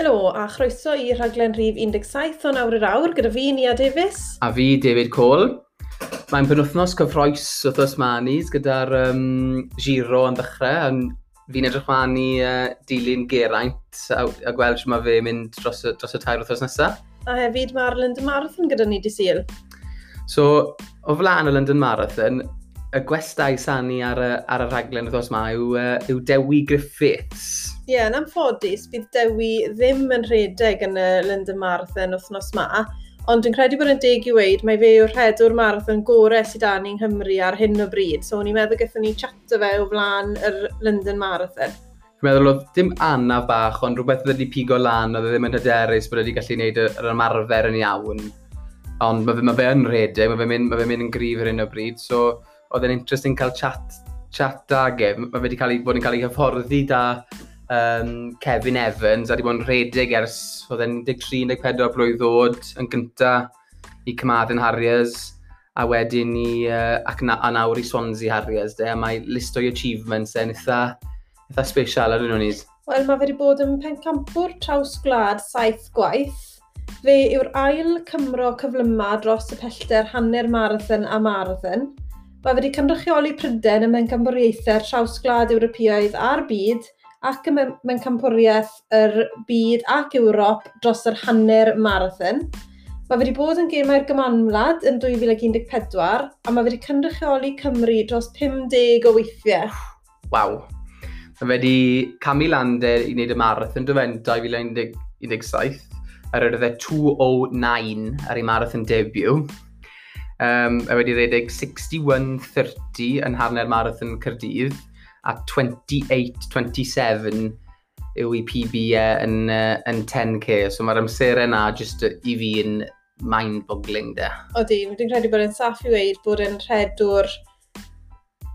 Helo, a chroeso i rhaglen rhif 17 o nawr yr awr gyda fi, Nia Davies. A fi, David Cole. Mae'n penwthnos cyffroes wythnos manis gyda'r um, giro yn ddechrau. Fi'n edrych ma'n i uh, dilyn Geraint a, a gweld sy'n mae fe mynd dros, dros y tair wythnos nesaf. A hefyd mae'r London Marathon gyda ni di syl. So, o flaen y London Marathon, y gwestai sani ar y, ar y rhaglen wythnos yma yw, uh, yw Dewi Griffiths Ie, yeah, yn amffodus, bydd Dewi ddim yn rhedeg yn y London Marathon wythnos ma, ond dwi'n credu bod yn deg i weid, mae fe yw'r rhedwr marathon gorau sydd dan ni'n Nghymru ar hyn o bryd, so ni'n meddwl gyda ni chato fe o flaen yr London Marathon. Dwi'n meddwl oedd dim anaf bach, ond rhywbeth oedd wedi pigo lan, oedd e ddim yn hyderus bod e wedi gallu gwneud yr ymarfer yn iawn. Ond mae fe, mae fe yn rhedeg, mae fe mynd, mae fe mynd yn grif ar hyn o bryd, so oedd e'n interesting cael chat, chat ag e. Mae wedi cael ei, bod yn cael ei hyfforddi da um, Kevin Evans a wedi bod yn rhedeg ers oedd e'n 13-14 blwydd ddod yn gynta i Cymadden Harriers a wedyn i uh, ac na, a nawr i Swansea Harriers de, a mae list o'i achievements e'n eitha, eitha special ar hwnnw nid. Wel, mae wedi bod yn pencampwr traws gwlad saith gwaith. Fe yw'r ail Cymro cyflyma dros y pellter hanner marathon a marathon. Mae wedi cynrychioli Pryden ym mewn cymrychiaethau traws gwlad Ewropeaidd a'r byd – ac y mencampwriaeth yr byd ac Ewrop dros yr hanner marathon. Mae wedi bod yn gemau'r gymanwlad yn 2014 a mae wedi cynrychioli Cymru dros 50 o weithiau. Waw. Mae wedi camu lander i wneud y marathon dyfen 2017 ar yr 209 e ar ei marathon debut. Um, a wedi redeg 61.30 yn hanner marathon Cyrdydd a 28-27 yw i PB e, yn, uh, yn 10k, so mae'r amser yna just i fi yn mind-boggling de. Odi, dwi'n credu bod yn saff i weid bod yn rhedwr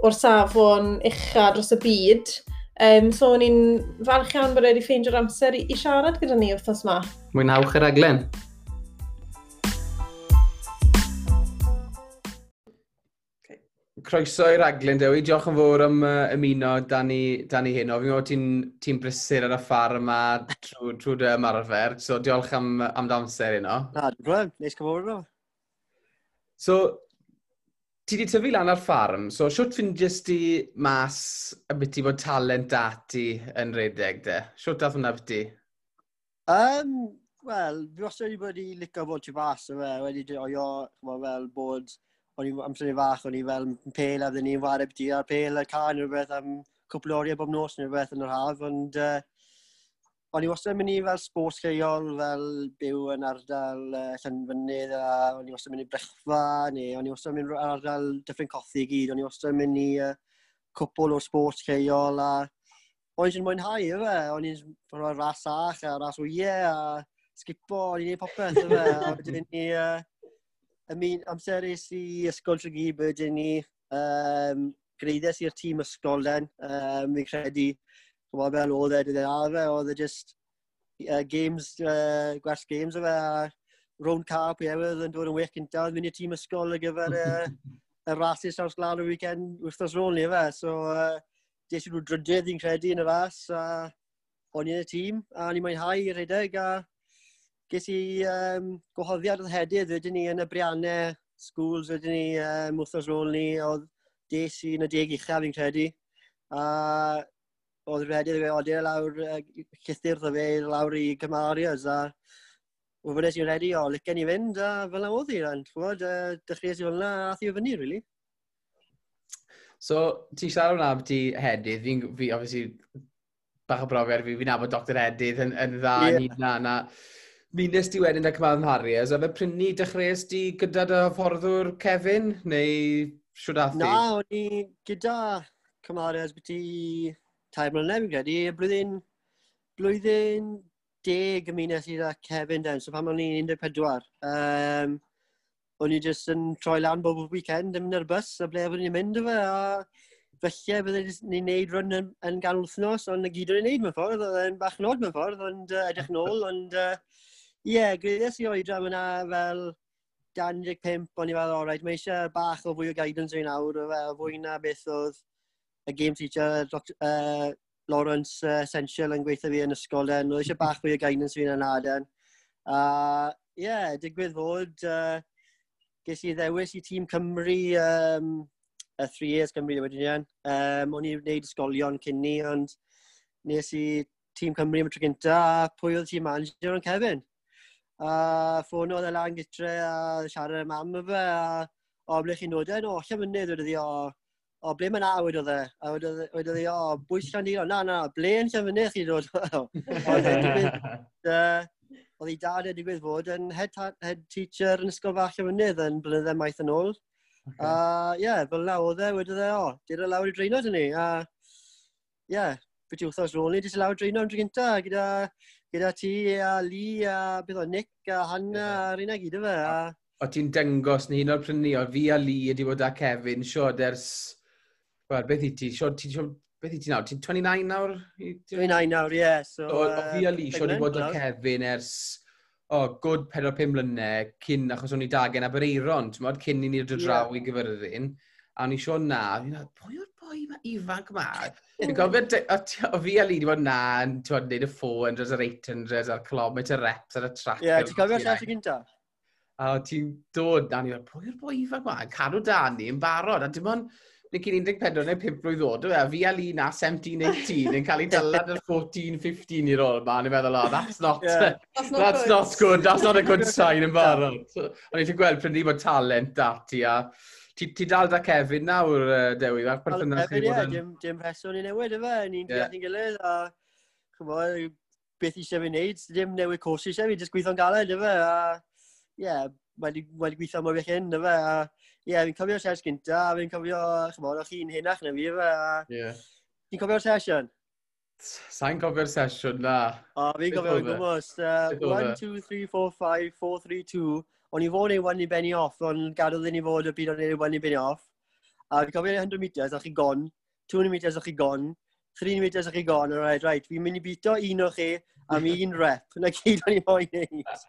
o'r safon ucha dros y byd. Um, so, ni'n falch iawn bod wedi ffeindio'r amser i, i siarad gyda ni wrthnos yma. Mwynhawch yr aglen. croeso i'r aglen, Dewi. Diolch yn fawr am uh, ymuno dan ni, dan ni hyn. O, fi'n gwybod ti'n ti brysur ar y ffarm yma trwy trw dy ymarfer, so diolch am, am damser yno. Na, dwi'n gwybod, neis cyfawr yno. So, ti di tyfu lan ar ffarm, so siwt fi'n jyst i mas y byd i fod talent dati yn redeg de? Siwt dath hwnna byti? Um, Wel, fi wastad wedi bod i licio bod ti fas o fe, wedi dweud, o, fel bod o'n i amser syniad fach, o'n i fel yn pel a ddyn ni'n wareb di ar pel a can neu rhywbeth am cwpl o oriau bob nos neu rhywbeth yn yr haf, ond uh, o'n i wastad yn mynd i fel sports lleol, fel byw yn ardal uh, Llanfynydd, a o'n i wastad yn mynd i brechfa, neu o'n i wastad yn mynd i ardal Dyffryn Cothi i gyd, o'n i wastad yn mynd i uh, cwpl o sports lleol, a o'n i'n mwynhau efe, o'n i'n rhoi ras ach, a ras wyau, a skipo, o'n i'n gwneud popeth efe, a wedyn ni... Uh, I mean, amserus i Ysgol Tregibu ydyn ni, um, greiddes i'r tîm ysgol den, Um, fi'n credu, chymod fel oedd e, dydd fe, oedd e just uh, games, uh, gwers games o fe, a rown car pwy ewydd yn dod yn wech gyntaf, mynd i'r tîm ysgol ar gyfer uh, y rasis ar sglad y weekend wrthos rôl ni fe. So, uh, des i nhw drydydd i'n credu yn y ras, a o'n i'n y tîm, a ni'n mwynhau i redeg, a ges i um, gwahoddiad oedd hedydd wedyn ni yn y briannau schools wedyn ni um, wrthos rôl ni oedd des i yn y deg uchaf fi'n credu a oedd rhedydd fe odio lawr uh, llythyr o fe lawr i Gymarias a wyfynes i'n redi o licen i fynd a fel yna oedd i ran, chwod, uh, dechreuais i fel yna a thi o fyny, really. So, ti'n siarad yna beth i hedydd, fi'n, fi, obviously, bach o brofiad fi, fi'n abod Dr Hedydd yn, yn dda, yeah. ni na, na. Funes di wedyn ac ma'n mharu, a fe prynu dechreuais di gyda dy fforddwr Kevin, neu siwr dath Na, o'n i gyda cymharu as byti tair mlynedd, fi'n credu, blwyddyn, blwyddyn deg ymunes i da Kevin den, so pan o'n i'n 14. Um, o'n i jyst yn troi lan bob weekend yn mynd ar bus, a ble o'n i'n mynd o fe, a felly bydde ni'n neud run yn, yn ganol wythnos, ond y gyd o'n i'n neud mewn ffordd, oedd e'n bach nod mewn ffordd, ond uh, edrych nôl, ond uh, Ie, yeah, gweddes i oedran yna fel 15, o'n i fel, alright, mae eisiau bach o fwy o guidance rhain nawr, fel fwy na beth oedd y game teacher, Dr. uh, Lawrence uh, Essential yn gweithio fi yn ysgol den, oedd eisiau bach fwy o guidance fi yn Aden. A uh, ie, yeah, digwydd fod, uh, ges i ddewis i tîm Cymru, um, y 3 years Cymru wedyn iawn. Um, o'n i'n gwneud ysgolion cyn ni, ond nes i tîm Cymru am y tro gynta, a pwy oedd tîm manager yn Kevin a ffonodd e lan gytre a siarad y mam y fe a o ble chi'n dod yn o lle mynydd wedi ddi o o ble mae na wedi oedd e? A wedi ddi o bwys llan di o na na ble yn lle mynydd chi'n dod oedd ei dad wedi gwyth fod yn head, head teacher yn ysgol fach lle mynydd yn blynydde maith yn ôl. Okay. a ie fel na oedd e wedi ddi o dyr y lawr i dreino dyn ni a ie beth i wthos rôl ni, dis i lawr dreino am dro gynta gyda gyda ti a Lee a beth o Nick a Hannah a rhywun gyd o fe. A... O ti'n dyngos ni un o'r prynu o fi a Lee wedi bod â Kevin, siod ers... Wel, beth i ti? Siod, ti, siod, beth i ti nawr? Ti'n 29 nawr? 29 nawr, ie. Yeah, so, o, o, fi a Lee, siod wedi bod â Kevin ers... O, oh, gwrdd 4-5 mlynedd, cyn achos o'n i dagen Abereiron, ti'n modd, cyn i ni'r draw yeah. i gyfyrddin. A o'n i sio na, pwy o'r boi ma ifanc ma. Dwi'n gofio, o fi a Lee wedi bod na, ti'n bod neud y 400, yr 800, a'r kilometr reps ar y track. Ie, ti'n gofio llall i gynta? A ti'n dod, Dani, pwy yw'r boi ifanc ma? Cadw Dani yn barod, a dim ond, neu cyn 14 neu 5 blwydd oed, a fi a li na 17-18 yn cael ei dylad yr 14-15 i'r ôl ma, ni'n meddwl, oh, that's not, yeah. that's, not, that's not good, that's not a good sign yn barod. Ond ni'n gweld prynu bod talent dati a ti, ti dal da Kevin nawr, uh, Dewi, a'r perthynas chi bod yn... Dim, dim rheswm ni newid efe, ni'n yeah. deall gilydd, a chymod, beth eisiau fi wneud, dim newid cwrs eisiau fi, jyst gweithio'n galed efe, a ie, yeah, mae'n mae gweithio mwy eich hyn efe, a ie, yeah, fi'n cofio'r sers gynta, a fi'n cofio, chymod, o'ch chi'n hynach na fi efe, a... Yeah. fi'n cofio'r sesiwn? Sa'n cofio'r sesiwn, na. O, fi'n cofio'r gwmwys. 1, 2, 3, 4, 5, 4, 3, 2. O'n i fod ei i benni off, ond gadodd i ni fod y byd o'n ei i benni off. A fi'n cofio 100 metres, a chi gon, 200 metres, a chi gon, 3 metres, a chi gon, a rhaid, rhaid, fi'n mynd i bito un o chi am un rep, na gyd o'n i moyn neud.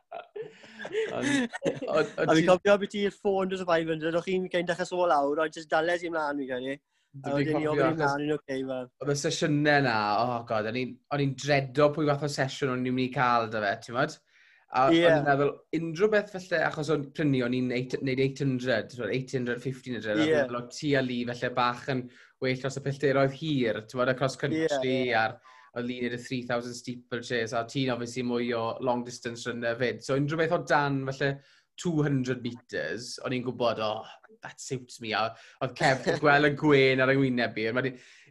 a fi'n cofio beth i'r 400 o 500, o'ch chi'n cael dechrau sôl lawr, ond jyst dales i mlaen fi gynnu. A wedyn ni ofyn i'n mlaen yn oce, fel. Oedd y sesiynau na, oh god, o'n i'n dredo pwy fath o sesiwn o'n i'n mynd i cael da fe, ti'n modd? A yeah. o'n i'n meddwl, unrhyw beth felly, achos o'n prynu, o'n i'n neud 800, 800, 1500, yeah. a o'n tu a li felly bach yn well dros y pellteroedd hir, ti'n bod, across country yeah, yeah. a'r lun i'r 3000 steeple chase, a ti'n obviously mwy o long distance runner fyd. So unrhyw beth o dan felly 200 metres, o'n i'n gwybod, oh, that suits me. a Oedd Kev gweld y gwen ar yng ngwyneb i,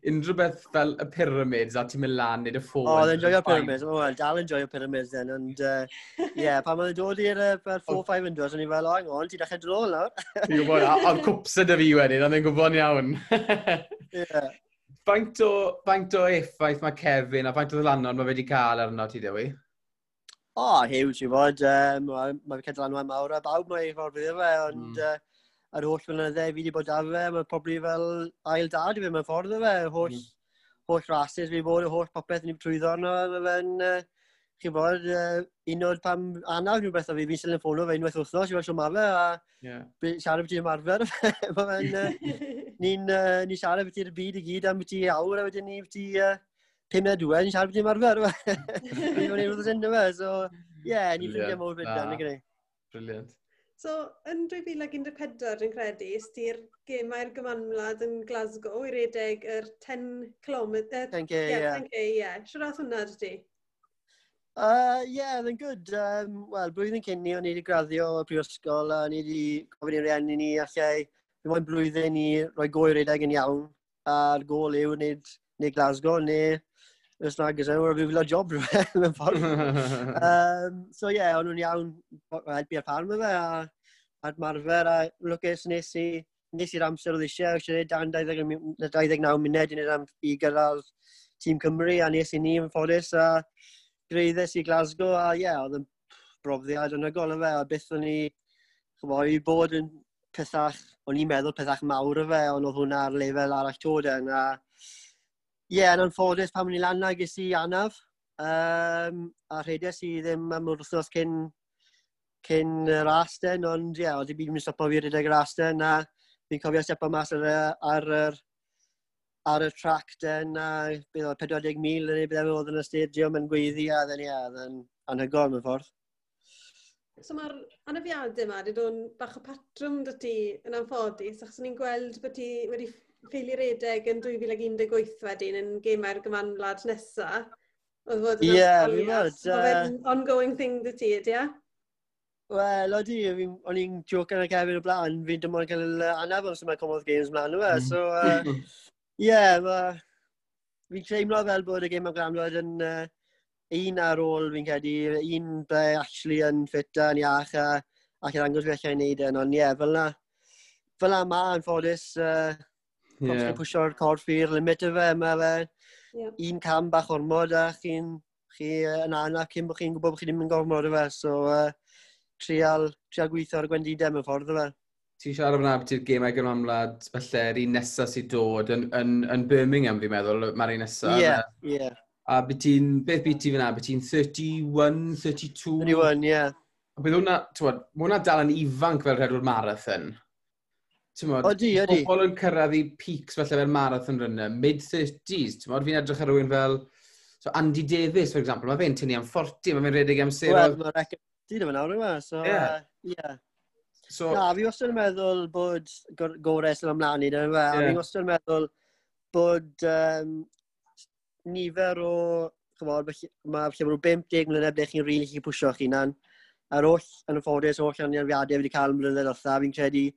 unrhyw beth fel y pyramids a ti'n mynd lan nid y ffôn. O, oh, enjoy joio'r pyramids. O, well, dal enjoy joio'r pyramids then. And, uh, yeah, pan mae'n dod i'r uh, 4-500, o'n i'n fel, o, on, ti'n dechrau drôl nawr. Ti'n gwybod, oedd cwpsa dy fi wedyn, ond yn gwybod iawn. yeah. Faint o, faint o effaith mae Kevin a faint o ddylanod mae wedi cael arno ti, Dewi? O, oh, huge, i fod. Um, mae wedi cael ddylanwad mawr a bawb mae i fod fydd fe, ond... Mm. Uh, yr holl flynydde fi wedi bod ar fe, mae probably fel ail dad i fi, mae'n ffordd o fe, holl, mm. holl rhasys fi bod, holl popeth ni trwyddo arno, mae fe'n, uh, chi bod, uh, un o'r pam anaf rhywbeth o fi, fi'n sy'n ffono fe unwaith wrthnos, i fel siwm fe, a yeah. siarad beth i'n marfer, mae fe'n, uh, ni'n uh, ni siarad beth i'r byd i gyd, am beth i awr, a wedyn ni beth i, uh, pum neu dwe, ni'n siarad beth i'n marfer, fe, ni'n fawr i'n rhywbeth yn fe, so, ie, yeah, ni'n ffrindiau mor fynd yn y Brilliant. So, yn 2014, dwi'n credu, ysdi'r gemau'r gymanwlad yn Glasgow i redeg yr 10 km... 10k, ie. 10k, ie. Yeah. Siwr ath hwnna, dydy? Uh, yeah, oedd yn good. Um, Wel, blwyddyn cyn ni, o'n i wedi graddio y prifysgol, a o'n i wedi gofyn i'r rieni ni allai fi moyn blwyddyn i roi goi redeg yn iawn, a'r gol yw wneud, neu Glasgow neu Ys nag ys ewr, fi'n gwylio job mewn ffordd. um, so ie, yeah, o'n nhw'n iawn helpu ar pan fe, a admarfer, a lwcus nes i, nes i'r amser o eisiau, eisiau gwneud dan 29 munud i am i gyrraedd tîm Cymru, a nes i ni yn ffodus, a greiddes i Glasgow, a ie, yeah, oedd yn brofiad yn agol o fe, a beth o'n i, chyfo, i bod yn pethach, o'n i'n meddwl pethach mawr o fe, ond oedd hwnna ar lefel arall tod yn, a Ie, yeah, yn anffodus pan wni lan na ges i anaf. Um, a rhedais i ddim am yr wythnos cyn, cyn yr asten, ond ie, yeah, oedd i byd yn stopo fi rhedeg yr asten, a fi'n cofio stepo mas ar, ar, ar, ar y trac den, a bydd oedd 40,000 neu bydd oedd yn y stadiwm yn gweiddi, a ddyn ni yeah, yn anhygoel mewn ffordd. So mae'r anafiadau yma wedi dod bach o patrwm dy ti yn anffodus, achos ni'n gweld bod ti wedi ffeili redeg yn 2018 wedyn yn gemau'r gymanwlad nesaf. Oedd fod yn yeah, Oedd uh... ongoing thing dy ti, ydy yeah? Wel, odi, o'n i'n joc yn y gefn o blaen, fi'n dim ond cael anaf os yma Commonwealth Games mlaen nhw, e? mm. so, ie, uh, yeah, fi'n teimlo fel bod y game am Gramlod yn uh, un ar ôl fi'n credu, un ble actually yn ffit yn iach, a, ac yn angos fi allai wneud yn, ond ie, yeah, fel na, fel na ma, yn ffodus, uh, yeah. pwysio'r corff i'r limit y fe, mae fe yeah. un cam bach ormod a chi'n chi yn anaf cyn bod chi'n gwybod bod chi ddim yn gormod o fe, so uh, trial, trial gweithio ar y gwendidau mewn ffordd o fe. Ti'n siarad fyna beth i'r gemau gymlaen felly yr un nesaf sydd dod yn, yn, yn Birmingham fi'n meddwl, mae'r un nesaf. Ie, yeah, ie. Yeah. A beth ti'n, beth beth ti fyna? Beth ti'n 31, 32? 31, ie. Yeah. A bydd hwnna, ti'n bod, hwnna dal yn ifanc fel rhedwr marathon. Mod, odi, odi. Pobl yn cyrraedd i peaks felly fel marathon runner, mid-30s, ti'n fi'n edrych ar rhywun fel so Andy Davis, for example, mae fe'n tynnu am 40, mae fe'n redeg am sero. Wel, mae'n record dyn yma nawr yma, so, yeah. Uh, yeah. So, Na, fi wastad yn meddwl bod gorau sy'n ymlaen i, dyn fe, yeah. a fi wastad yn meddwl bod um, nifer o, chymod, mae lle bod 50 mlynedd ble chi'n rili really chi pwysio chi'n an. Ar oll, yn y ffodus, oll aniarfiadau fi wedi cael mlynedd otha, fi'n credu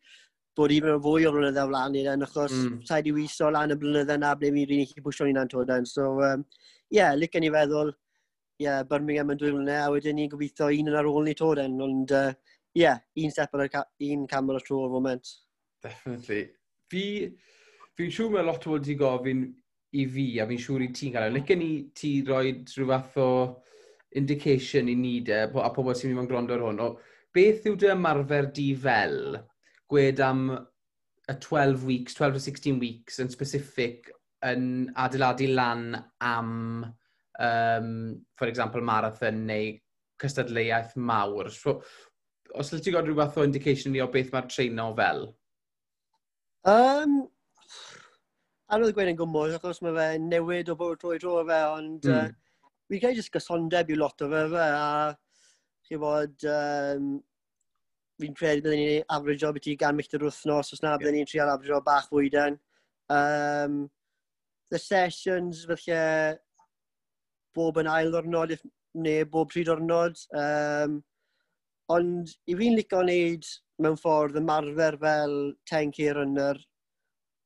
bod i mewn fwy o flynydde o flaen i'r en, achos mm. sa'i di wiso lan y blynydde na ble mi'n rili chi pwysio ni'n antoden. So, ie, um, yeah, licen i feddwl, ie, yeah, Birmingham yn dwy mlynedd, a wedyn ni'n gobeithio un yn ar ôl ni toden, ond ie, uh, yeah, un step ar ca un cam ar y tro o'r foment. Definitely. Fi, fi'n siŵr mae lot o wedi gofyn i fi, a fi'n siŵr i ti'n cael. Licen i ti roi rhyw fath o indication i ni de, a pobl sy'n mynd gwrando ar hwn, o beth yw dy ymarfer di fel gwed am y 12 weeks, 12 to 16 weeks yn specific yn adeiladu lan am, um, for example, marathon neu cystadleuaeth mawr. So, os ydych ti'n gwybod rhyw fath o indication ni o beth mae'r treino fel? Um, anodd gweud yn gwmwys, achos mae fe newid o bod trwy dro fe, ond mm. uh, fi'n cael just gysondeb i lot o fe fe, a chi bod, um, fi'n credu byddwn ni'n afrydjo beth i gan milltir wythnos, os na byddwn ni'n trial afrydjo bach fwyden. Um, the sessions, felly, bob yn ail ornod, if, neu bob pryd ornod. Um, ond i fi'n licio wneud mewn ffordd ymarfer fel 10k runner,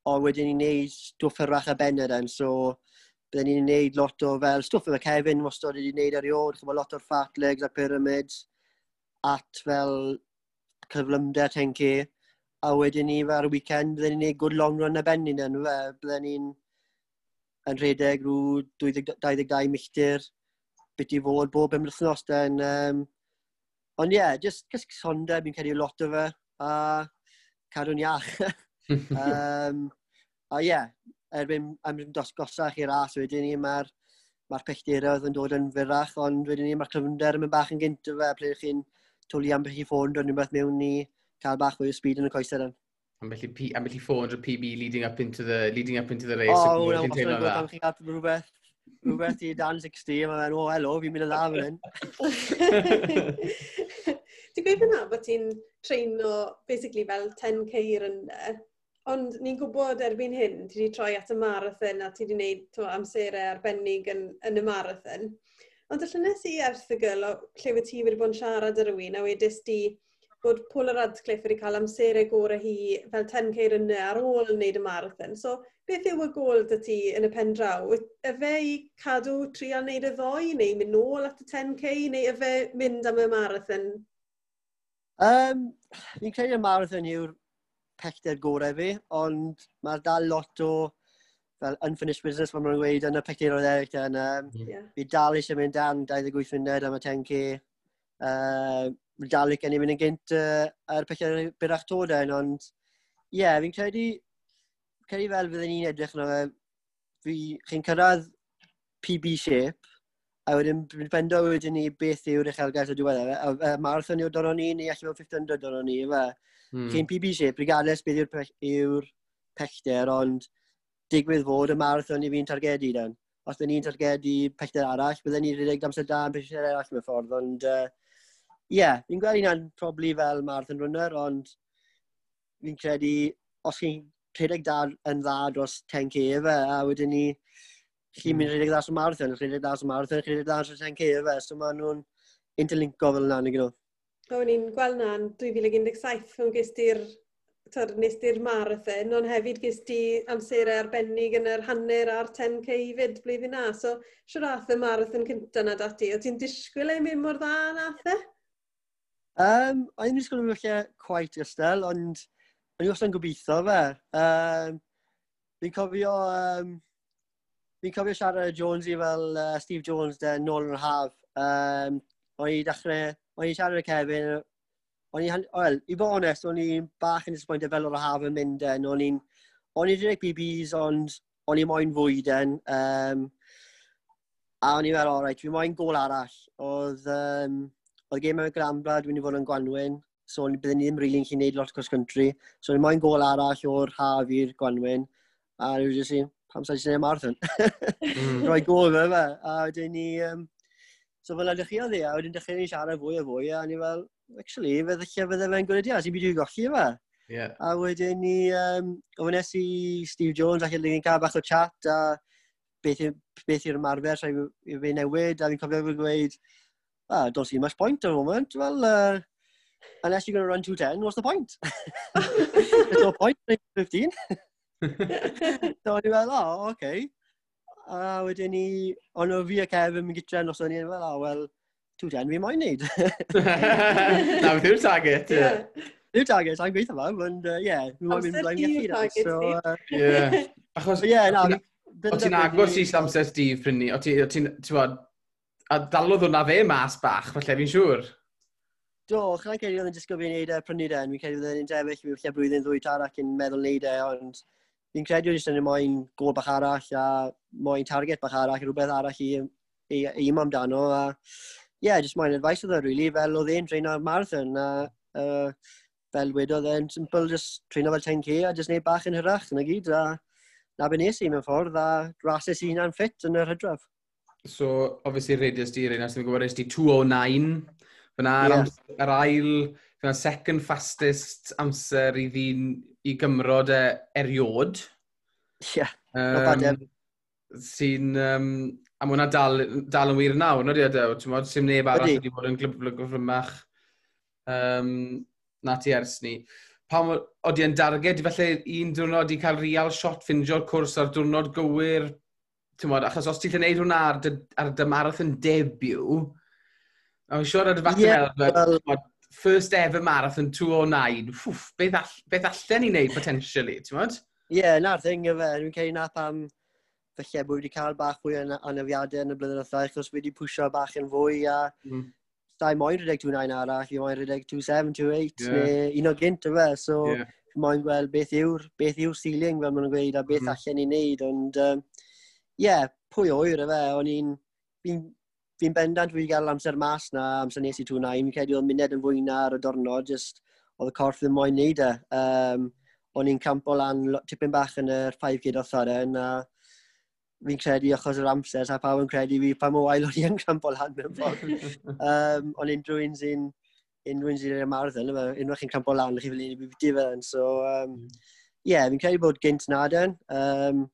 ond wedyn ni'n neud stwff yr fach a benner yn, so byddwn ni'n neud lot o fel stwff yma Kevin wastad wedi wneud erioed, chyfo lot o'r fat legs a pyramids, at fel cyflymder 10k, a wedyn ni fe ar y weekend, byddwn ni'n gwneud good long run a benni yn fe. Byddwn ni'n yn rhedeg rhyw 22 milltir, beth i fod bob yn den. Um, ond ie, yeah, just, just sondeb, fi'n credu lot o fe, a cadw'n iach. um, a ie, yeah, erbyn am dosgosach i'r ras wedyn ni, mae'r ma pelltiroedd yn dod yn fyrach, ond wedyn ni mae'r cryfnder yn mynd bach yn gynt o fe, ble chi'n twli am beth i ffôn dwi'n rhywbeth mewn i cael bach fwy o speed yn y coesau dan. Ambell i, ambell i ffôn drwy PB leading up into the, leading up into the race. O, wna, os yna'n gwybod am chi at rhywbeth, rhywbeth i dan 60, a mae'n, o, helo, fi'n mynd y dda fan hyn. Ti'n gweud fyna bod ti'n treino basically fel 10k i'r ynddo, ond ni'n gwybod erbyn hyn, ti wedi troi at y marathon a ti wedi gwneud amserau arbennig yn, yn y marathon. Ond y allynes i erthigol o lle wyt ti wedi bod yn siarad ar rywun a wedys di bod Paul Radcliffe wedi cael amserau gorau hi fel 10k rynnu ar ôl wneud y marathon. So, beth yw y gol dy ti yn y pen draw? Y fe i cadw trial wneud y ddoi neu mynd nôl at y 10k neu y fe mynd am y marathon? Um, fi'n credu y marathon yw'r pellter gorau fi, ond mae'r dal lot o fel unfinished business fel maen gweud yn y pecturoedd eraill. Yn, um, yeah. Fi dal eisiau mynd dan 28 munud am y 10k. Uh, fi dal eisiau mynd yn gynt uh, ar pethau byrach tod yn, ond ie, yeah, fi'n credu, credu fel fydden ni'n edrych yna, fi, chi'n cyrraedd PB shape, a wedyn bendo wedyn ni beth yw'r uchelgais o diweddar. E, a, a marathon yw'r dono ni, neu allan o 1500 dono ni, efe. Hmm. Chi'n PB shape, regardless beth yw'r pech, yw pechder, ond digwydd fod y marathon i fi'n targedu dan. Os da ni'n targedu pellter arall, byddwn ni'n rhedeg amser da yn pellter arall mewn ffordd, ond ie, uh, yeah, fi'n gweld hynna'n probably fel marathon runner, ond fi'n credu os chi'n rhedeg da yn dda dros 10k efe, a wedyn ni chi'n hmm. mynd rhedeg dda sy'n marathon, rhedeg dda sy'n marathon, rhedeg dda sy'n 10k efe, so maen nhw'n interlinko fel yna, neu gyda. O'n i'n gweld na'n 2017 pan gys ti'r nes di'r marathon, ond hefyd ges ti amser arbennig yn yr hanner a'r 10k i fyd blwyddyn na. So, siwr ath y marathon cynta na dati, o ti'n disgwyl ei mynd mor dda na athe? Um, o'n i'n disgwyl yn falle quite ystel, ond o'n i'n wastad gobeithio fe. Um, fi'n cofio, um, fi'n cofio siarad Jones i fel uh, Steve Jones de, nôl yn yr haf. Um, o'n i'n dechrau, o'n i'n siarad y Kevin, o'n i, wel, i bod onest, o'n i'n bach yn disappointed fel o'r haf yn mynd yn, o'n i'n, o'n i'n dweud BBs, ond o'n i'n moyn fwyden, um, a o'n i'n meddwl, alright, fi'n moyn gol arall. Oedd, um, oedd game yn Granbra, dwi'n i fod yn Gwanwyn, so byddwn ni ddim rili'n really gallu gwneud lot cross country. So o'n i'n moyn gol arall o'r haf i'r Gwanwyn, a rwy'n jyst i, pam sa'n sy'n ei marathon. mm. Roi gol fe fe, a wedyn ni, um, so fel ydych chi o e, a wedyn dechrau ni siarad fwy a fwy, a ni fel, actually, fe ddechrau fydde fe'n gwneud i byd i'w golli yma. Yeah. A wedyn ni, um, ofynes i Steve Jones ac ni'n cael bach o chat a beth, beth yw'r marfer rhaid i fi newid a fi'n cofio fi'n gweud, ah, don't see much point at the moment. Well, uh, unless you're going to run 210, what's the point? There's no point, 15. so, ni fel, oh, okay. A wedyn ni, ond o fi a Kevin yn gytren os o'n i'n fel, oh, well, dwi'n den fi moyn neud. Na, beth yw'r target. Yw'r target, I'm gweithio fa, ond ie, fi moyn mynd blaen i'r target. Ie. Achos, ie, na, o ti'n agos i Samser Steve prynu, o ti'n, ti'n bod, a dalodd hwnna fe mas bach, falle fi'n siŵr. Do, chan credu oedd yn disgwyl fi'n neud e prynu den, fi'n credu oedd yn sefyll, fi'n lle blwyddyn ddwy tar ac yn meddwl neud e, ond fi'n credu oedd yn moyn gol bach arall a moyn target bach arall, rhywbeth arall i, i, i, i amdano, a yeah, just my advice oedd e, really, fel oedd e'n treino marathon, a uh, fel wedodd e'n simple, just treino fel 10k, a just neud bach yn hyrach, yna gyd, a na be nes i mewn ffordd, a rases i'n hynna'n ffit yn yr hydref. So, obviously, radius di, Reina, sy'n gwybod, di 209, fyna, yeah. yr ail, fyna, second fastest amser i ddyn i gymrod e eriod. Ie, yeah, um, sy'n um, A mae hwnna dal, dal yn wir nawr, nid ydyw, ti'n modd, sy'n neb arall wedi bod yn glyblygwr um, na ti ers ni. Pam oeddi yn darged, felly un diwrnod i cael real shot ffindio'r cwrs ar diwrnod gywir, ti'n modd, achos os ti'n gwneud hwnna ar, ar dy marathon debut, a mae'n siŵr ar y fath yeah, well... first ever marathon 209, ffwff, beth, all, beth allan ni wneud potentially, ti'n modd? Ie, yeah, na'r thing yfe, dwi'n cael na pam... Um Felly bod wedi cael bach fwy yn anafiadau yn y blynyddoedd ddau, achos wedi pwysio bach yn fwy a mm. dau moyn rhedeg 29 arall, i moyn rhedeg 27, 28, yeah. neu un o gynt yma. So, yeah. moyn gweld beth yw'r beth yw ceiling fel maen nhw'n gweud a beth mm. allan ni wneud. Ond, ie, um, yeah, pwy oer y fe, o'n i'n... Fi'n bendant wedi gael amser mas na, amser nes i tŵna, i'n credu oedd muned yn fwy na'r y dornod, just oedd y corff ddim moyn wneud e. Um, o'n i'n campo lan tipyn bach yn yr 5 gyd o tharen, a fi'n credu achos yr amser, a pawb yn credu fi pa mor wael o'n i'n yn crampo lan mewn ffordd. um, ond unrhyw un sy'n unrhyw un sy'n yr marathon, unrhyw chi'n crampo lan, chi fel un i fi difyr yn. So, um, yeah, mm. fi'n credu bod gynt nad yn. Um,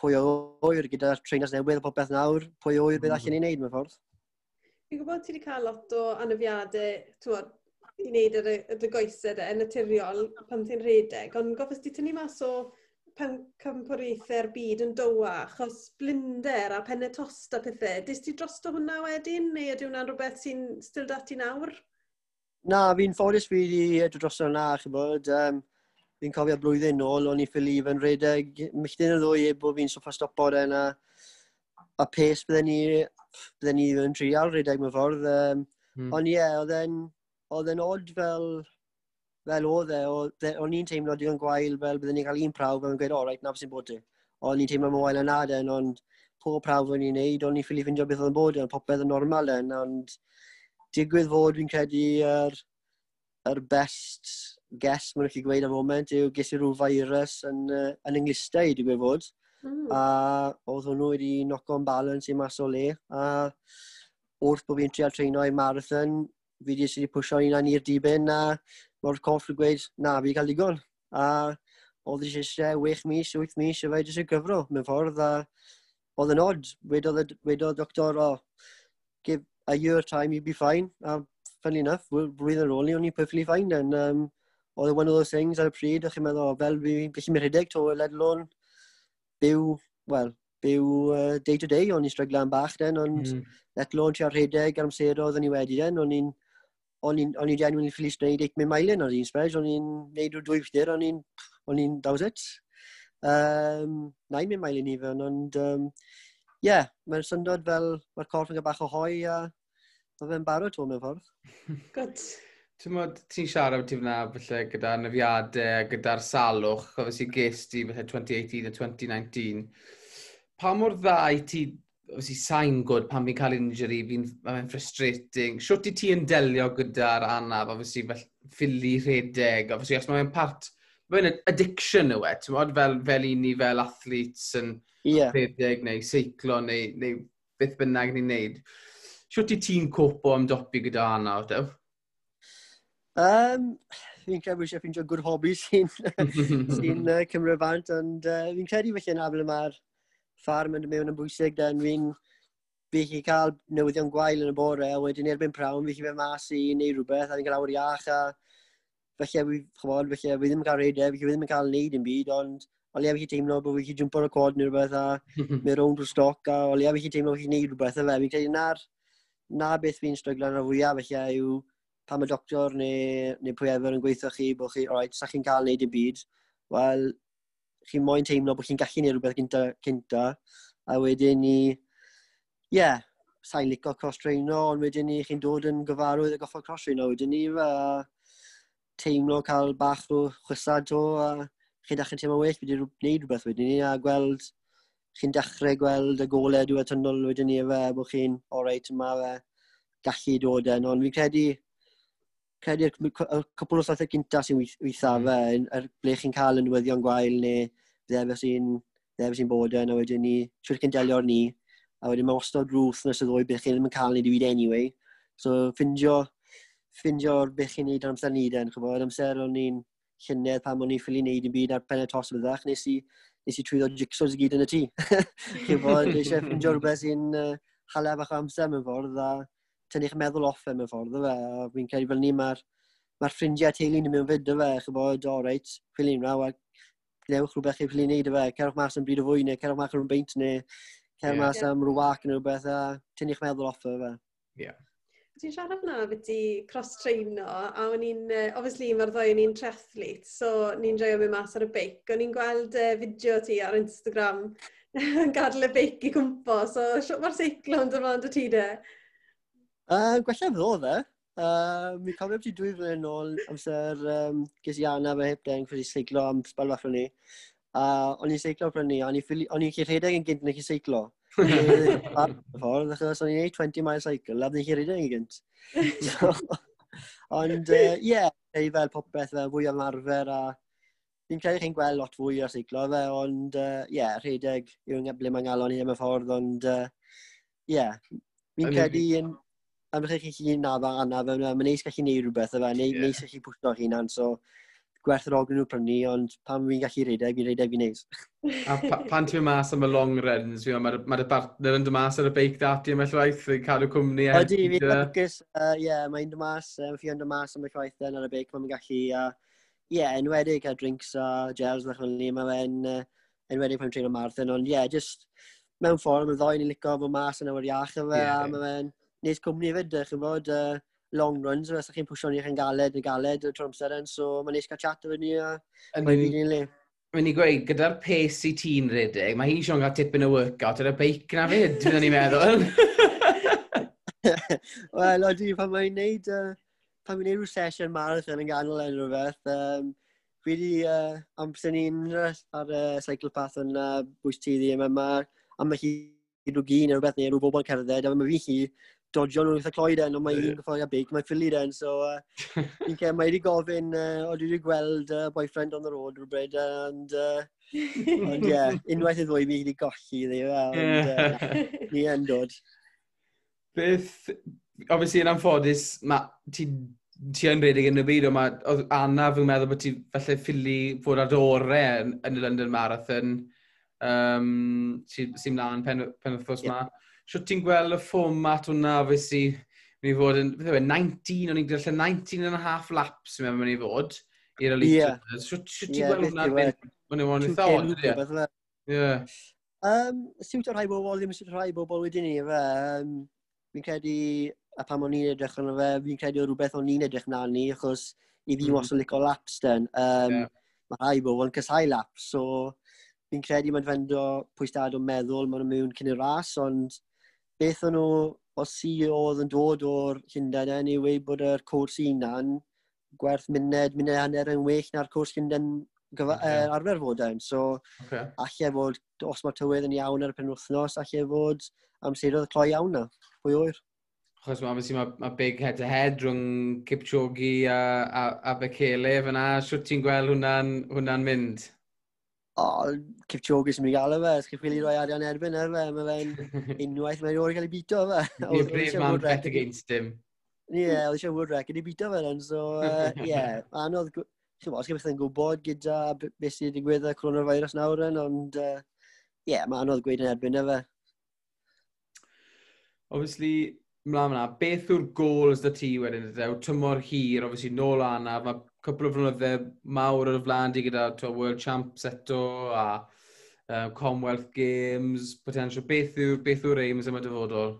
pwy o oer gyda'r treinas newydd a popeth nawr, pwy o oer bydd allan i mm. neud mewn ffordd. Fi'n gwybod ti wedi cael lot o anafiadau, ti'n i wneud yr, y goesau yn naturiol pan ti'n rhedeg, ond gofes ti tynnu mas o cympwriaethau'r byd yn dywa, achos blinder a penne tost a pethau. Dys ti drosto hwnna wedyn, neu ydy hwnna'n rhywbeth sy'n still dati nawr? Na, fi'n ffodus fi wedi edrych dros hwnna, chybod. Um, fi'n cofio blwyddyn nôl, o'n i ffili yn redeg. Milltyn y ddwy bod fi'n soffa stopo den a, a pes bydden ni, bydden ni yn trial redeg mewn ffordd. Um, hmm. Ond ie, yeah, oedd e'n odd fel fel oedd e, o'n i'n teimlo digon gwael fel byddwn ni'n cael un prawf yn gweud, o, oh, reit, na sy'n bod ti. O'n i'n teimlo mwy yn aden, ond pob prawf o'n i'n neud, o'n i'n ffili ffindio beth oedd yn bod e, ond popeth yn normal yn, ond digwydd fod fi'n credu yr, yr best guess mae'n gallu gweud am moment yw ges i rhyw virus yn, uh, yn englistau, digwydd fod. Mm. A oedd hwnnw wedi knock-on balance i mas o le. A wrth bod fi'n trial treino i marathon, fi wedi wedi pwysio un i'r dibyn a mae'r corff yn gweud, na, fi cael digon. A oedd eisiau eisiau wech mis, wyth mis, a fe eisiau gyfro, mewn ffordd, a oedd yn od. Wedodd y doctor, o, oh, give a year time, you'd be fine. A funny enough, blwyddyn ar ôl, o'n i'n perfectly fine. And um, oedd e one of those things ar y pryd, o'ch chi'n meddwl, oh, fel fi, gallu mynd rhedeg to, let alone byw, well, byw uh, day to day, o'n i'n stryglan bach den, ond mm. let alone ti ar rhedeg ar amser oedd o'n i wedi den, o'n i'n o'n i'n genuinely ffili gwneud 8 mailen ar un spes, o'n i'n neud o'r dwy ffyr, o'n i'n, o'n i'n that was it. Um, 9 mynd mailen i fan, ond um, yeah, mae'n syndod fel mae'r corff yn bach o hoi a mae fe'n barod o'n mewn ffordd. Good. Ti'n modd, ti'n siarad ti fyna felly, gyda nefiadau, gyda'r salwch, ofes i gest i felly, 2018 a 2019. Pa mor dda i ti obviously sain gwrdd pan fi'n cael injury, fi'n mae'n frustrating. Siwt i ti yn delio gyda'r anaf, obviously fel ffili rhedeg, obviously os mae'n part, mae'n addiction yw e, ti'n modd fel, fel i ni fel athletes yn yeah. rhedeg neu seiclo neu, neu beth bynnag ni'n neud. Siwt i ti'n copo am dopi gyda anna o dew? Um, fi'n credu bod ffeindio gwrdd hobby sy'n sy uh, cymryd bant, ond uh, fi'n credu felly yn abel yma'r ffarm yn mewn yn bwysig, da fi'n fi chi cael newyddion gwael yn y bore, a wedyn erbyn prawn, fi chi fe mas i neu rhywbeth, a fi'n cael awr iach, a felly, fi, chymod, felly, fi ddim yn cael reidau, fi ddim yn cael neud yn byd, ond o leia fi chi teimlo bod fi chi jump o'r cod neu rhywbeth, a mynd rownd drwy stoc, a o leia fi chi teimlo bod chi'n neud rhywbeth, a fe, fi'n credu na'r, na beth fi'n stryglo yn y fwyaf, felly, yw pan mae doctor neu, neu pwy efer yn gweithio chi, bod chi, oed, right, sa chi'n cael neud yn byd, wel, chi moyn teimlo bod chi'n gallu gwneud rhywbeth gynta, cynta. a wedyn ni, ie, yeah, sa'n licio cross-traino, ond wedyn ni chi'n dod yn gyfarwydd y goffa cross-traino, wedyn ni a teimlo cael bach o chwysad to a chi'n dechrau teimlo well, wedi gwneud rhywbeth wedyn ni a gweld, chi'n dechrau gweld y golau dwi'n tynnol wedyn ni fe, bod chi'n, o reit, fe gallu dod yn, ond fi'n credu, credu'r cwpl o sathau gynta sy'n weitha mm. fe, er ble chi'n cael yn newyddion gwael neu ddefa sy'n ddefa sy'n bod yn, a wedyn ni, siwr chi'n delio'r ni, a wedyn mae wastad rwth nes y ddwy beth chi'n ddim yn cael ei diwyd anyway. So, ffindio, ffindio'r beth chi'n neud amser ni den, chyfo, amser o'n ni'n llynedd pan o'n i'n ffili neud yn byd ar pen y tos byddach, nes i, nes i trwyddo jigsaws i gyd yn y tŷ. chyfo, eisiau ffindio rhywbeth sy'n uh, halaf bach o amser mewn ffordd, a tynnu'ch meddwl off e mewn ffordd, fe. A fi'n credu fel ni mae'r ma ffrindiau teulu ni mewn fyd, fe. Chybod, o reit, ffilin ni a gnewch rhywbeth chi'n ffili neud, fe. Cerwch mas am bryd o fwy, neu cerwch mas am rhywun beint, neu cerwch yeah. mas am rhywbeth wac neu rhywbeth, a tynnu'ch meddwl off e, fe. Yeah. Ti'n siarad na beth i cross-traino, a o'n i'n, uh, obviously, mae'r ddoi o'n i'n triathlete, so ni'n joio mynd mas ar y beic. O'n i'n gweld uh, fideo ti ar Instagram yn gadael y beic i cwmpo, so mae'r seiclo yn dymlaen dy ti de. Uh, gwella ddo dde. Uh, mi cofio beth i dwy flynedd nôl amser um, ges i anna fe hip deng cwrs i seiclo am sbal fach ni. Uh, o'n i'n seiclo pryn ni, o'n i'n chi rhedeg yn gynt neu chi seiclo. Ffordd, achos o'n i'n 20 mile cycle, a ddyn chi rhedeg yn gynt. Ond, ie, uh, yeah, fel popeth fel fwy am arfer a fi'n credu chi'n gweld lot fwy o'r seiclo fe, ond ie, uh, yeah, rhedeg yw'n ble mae'n galon i am y ffordd, ond ie, uh, yeah, fi'n credu yn am eich chi hun na fa anna, fe mae'n neis gallu neud rhywbeth fe neis yeah. neis gallu pwysio chi hunan, so gwerth yr ogyn nhw prynu, ond pan fi'n gallu reideg, fi'n reideg fi'n neis. a pa, pan ti'n mas am y long runs, mae'r ma, ma partner yn dymas ar y beic dati am y llwaith, yn cadw cwmni. Ydy, fi'n ffocus, ie, mae'n dymas, um, fi'n dymas am y llwaith yn ar y beic, mae'n gallu, ie, uh, yeah, enwedig a drinks a gels ddech fel ni, mae fe'n uh, enwedig pan treinio marathon, ond ie, yeah, just mewn ffordd, mae'n ddoen i licio fod mas yn awyr iach o fe, yeah. a mae fe'n nes cwmni fyd, chi'n bod, uh, long runs, fes ydych chi'n pwysio ni chi'n galed, yn galed, trwy amser yn, so mae'n eich cael chat efo ni, a mae'n ni'n le. Mae'n i gweud, gyda'r pace i ti'n rhedeg, mae hi Sion gael tipyn o workout ar y beic na fyd, dwi'n ni'n meddwl. Wel, oeddi, pan mae'n neud, uh, pan mae'n neud rhyw sesiwn marathon yn ganol yn rhywbeth, um, fi wedi uh, amser ni'n ar y uh, cycle path yn uh, bwys tyddi, a mae ma, ma hi rhyw gyn neu rhywbeth neu rhyw bobl cerdded, a mae fi hi dodio nhw'n eitha cloi den, ond mae un gyffordd a big, mae ffili den, so uh, fi'n cael, mae wedi gofyn, uh, o dwi wedi gweld uh, boyfriend on the road rhywbryd, uh, and uh, ond ie, yeah, unwaith y ddwy mi wedi golli iddi, ond uh, ni yn dod. Beth, obviously yn anffodus, mae ti ti yn redig yn y byd, ond mae Anna fi'n meddwl bod ti falle ffili fod ar orau yn, yn y London Marathon um, sy'n si mlaen pen, pen wrthos yep. ma. Sio ti'n gweld y fformat hwnna fe si mynd i fod yn, beth yw e, 19, o'n i'n gallu 19 and a half laps yn mynd i fod i'r elite. Yeah. Sio ti'n gweld hwnna mynd? Mae'n yw'n eitha o'n, ie. Um, siwt o'r rhai bobl, ddim siwt o'r rhai bobl wedyn ni, fe. Um, fi'n credu, a pam o'n i'n edrych yn fe, fi'n credu o rhywbeth o'n i'n edrych na ni, achos i fi mm. os o lico laps den. Um, yeah. Mae rhai bobl yn cysau laps, so fi'n credu mae'n fendo pwystad o meddwl, mae'n mewn cyn y ras, ond beth o'n nhw, os si oedd yn dod o'r Llundain yn ei wei bod yr cwrs unan gwerth muned, muned hanner yn well na'r cwrs Llundain gyfa, okay. er, arfer fod yn. So, okay. allai fod, os mae tywydd yn iawn ar y penwthnos, allai fod amseroedd cloi iawn na, pwy oer. Chos mae obviously mae ma big head to head rhwng Kipchoge a, a, a Bekele fyna. Siwt ti'n gweld hwnna'n hwnna mynd? oh, Kipchoge sy'n mynd i galw fe, ysgrif chi'n roi arian erbyn ar fe, mae fe'n unwaith mae'n o'r cael ei bito fe. Ni'n brif man bet against him. Ie, oedd eisiau wood record i bito fe then, so ie, uh, yeah, anodd, chi'n bod, ysgrif beth yn gwybod gyda beth sy'n digwydd y coronavirus nawr yn, ond ie, uh, yeah, mae anodd gweud yn erbyn fe. Obviously, mlaen yna, beth yw'r goals da ti wedyn ydy? Tymor hir, obviously, nôl anaf, mae cwpl o flynydde mawr o'r flaen di gyda to, World Champs eto a um, Commonwealth Games, potential. Beth yw'r beth yw'r aims yma dyfodol?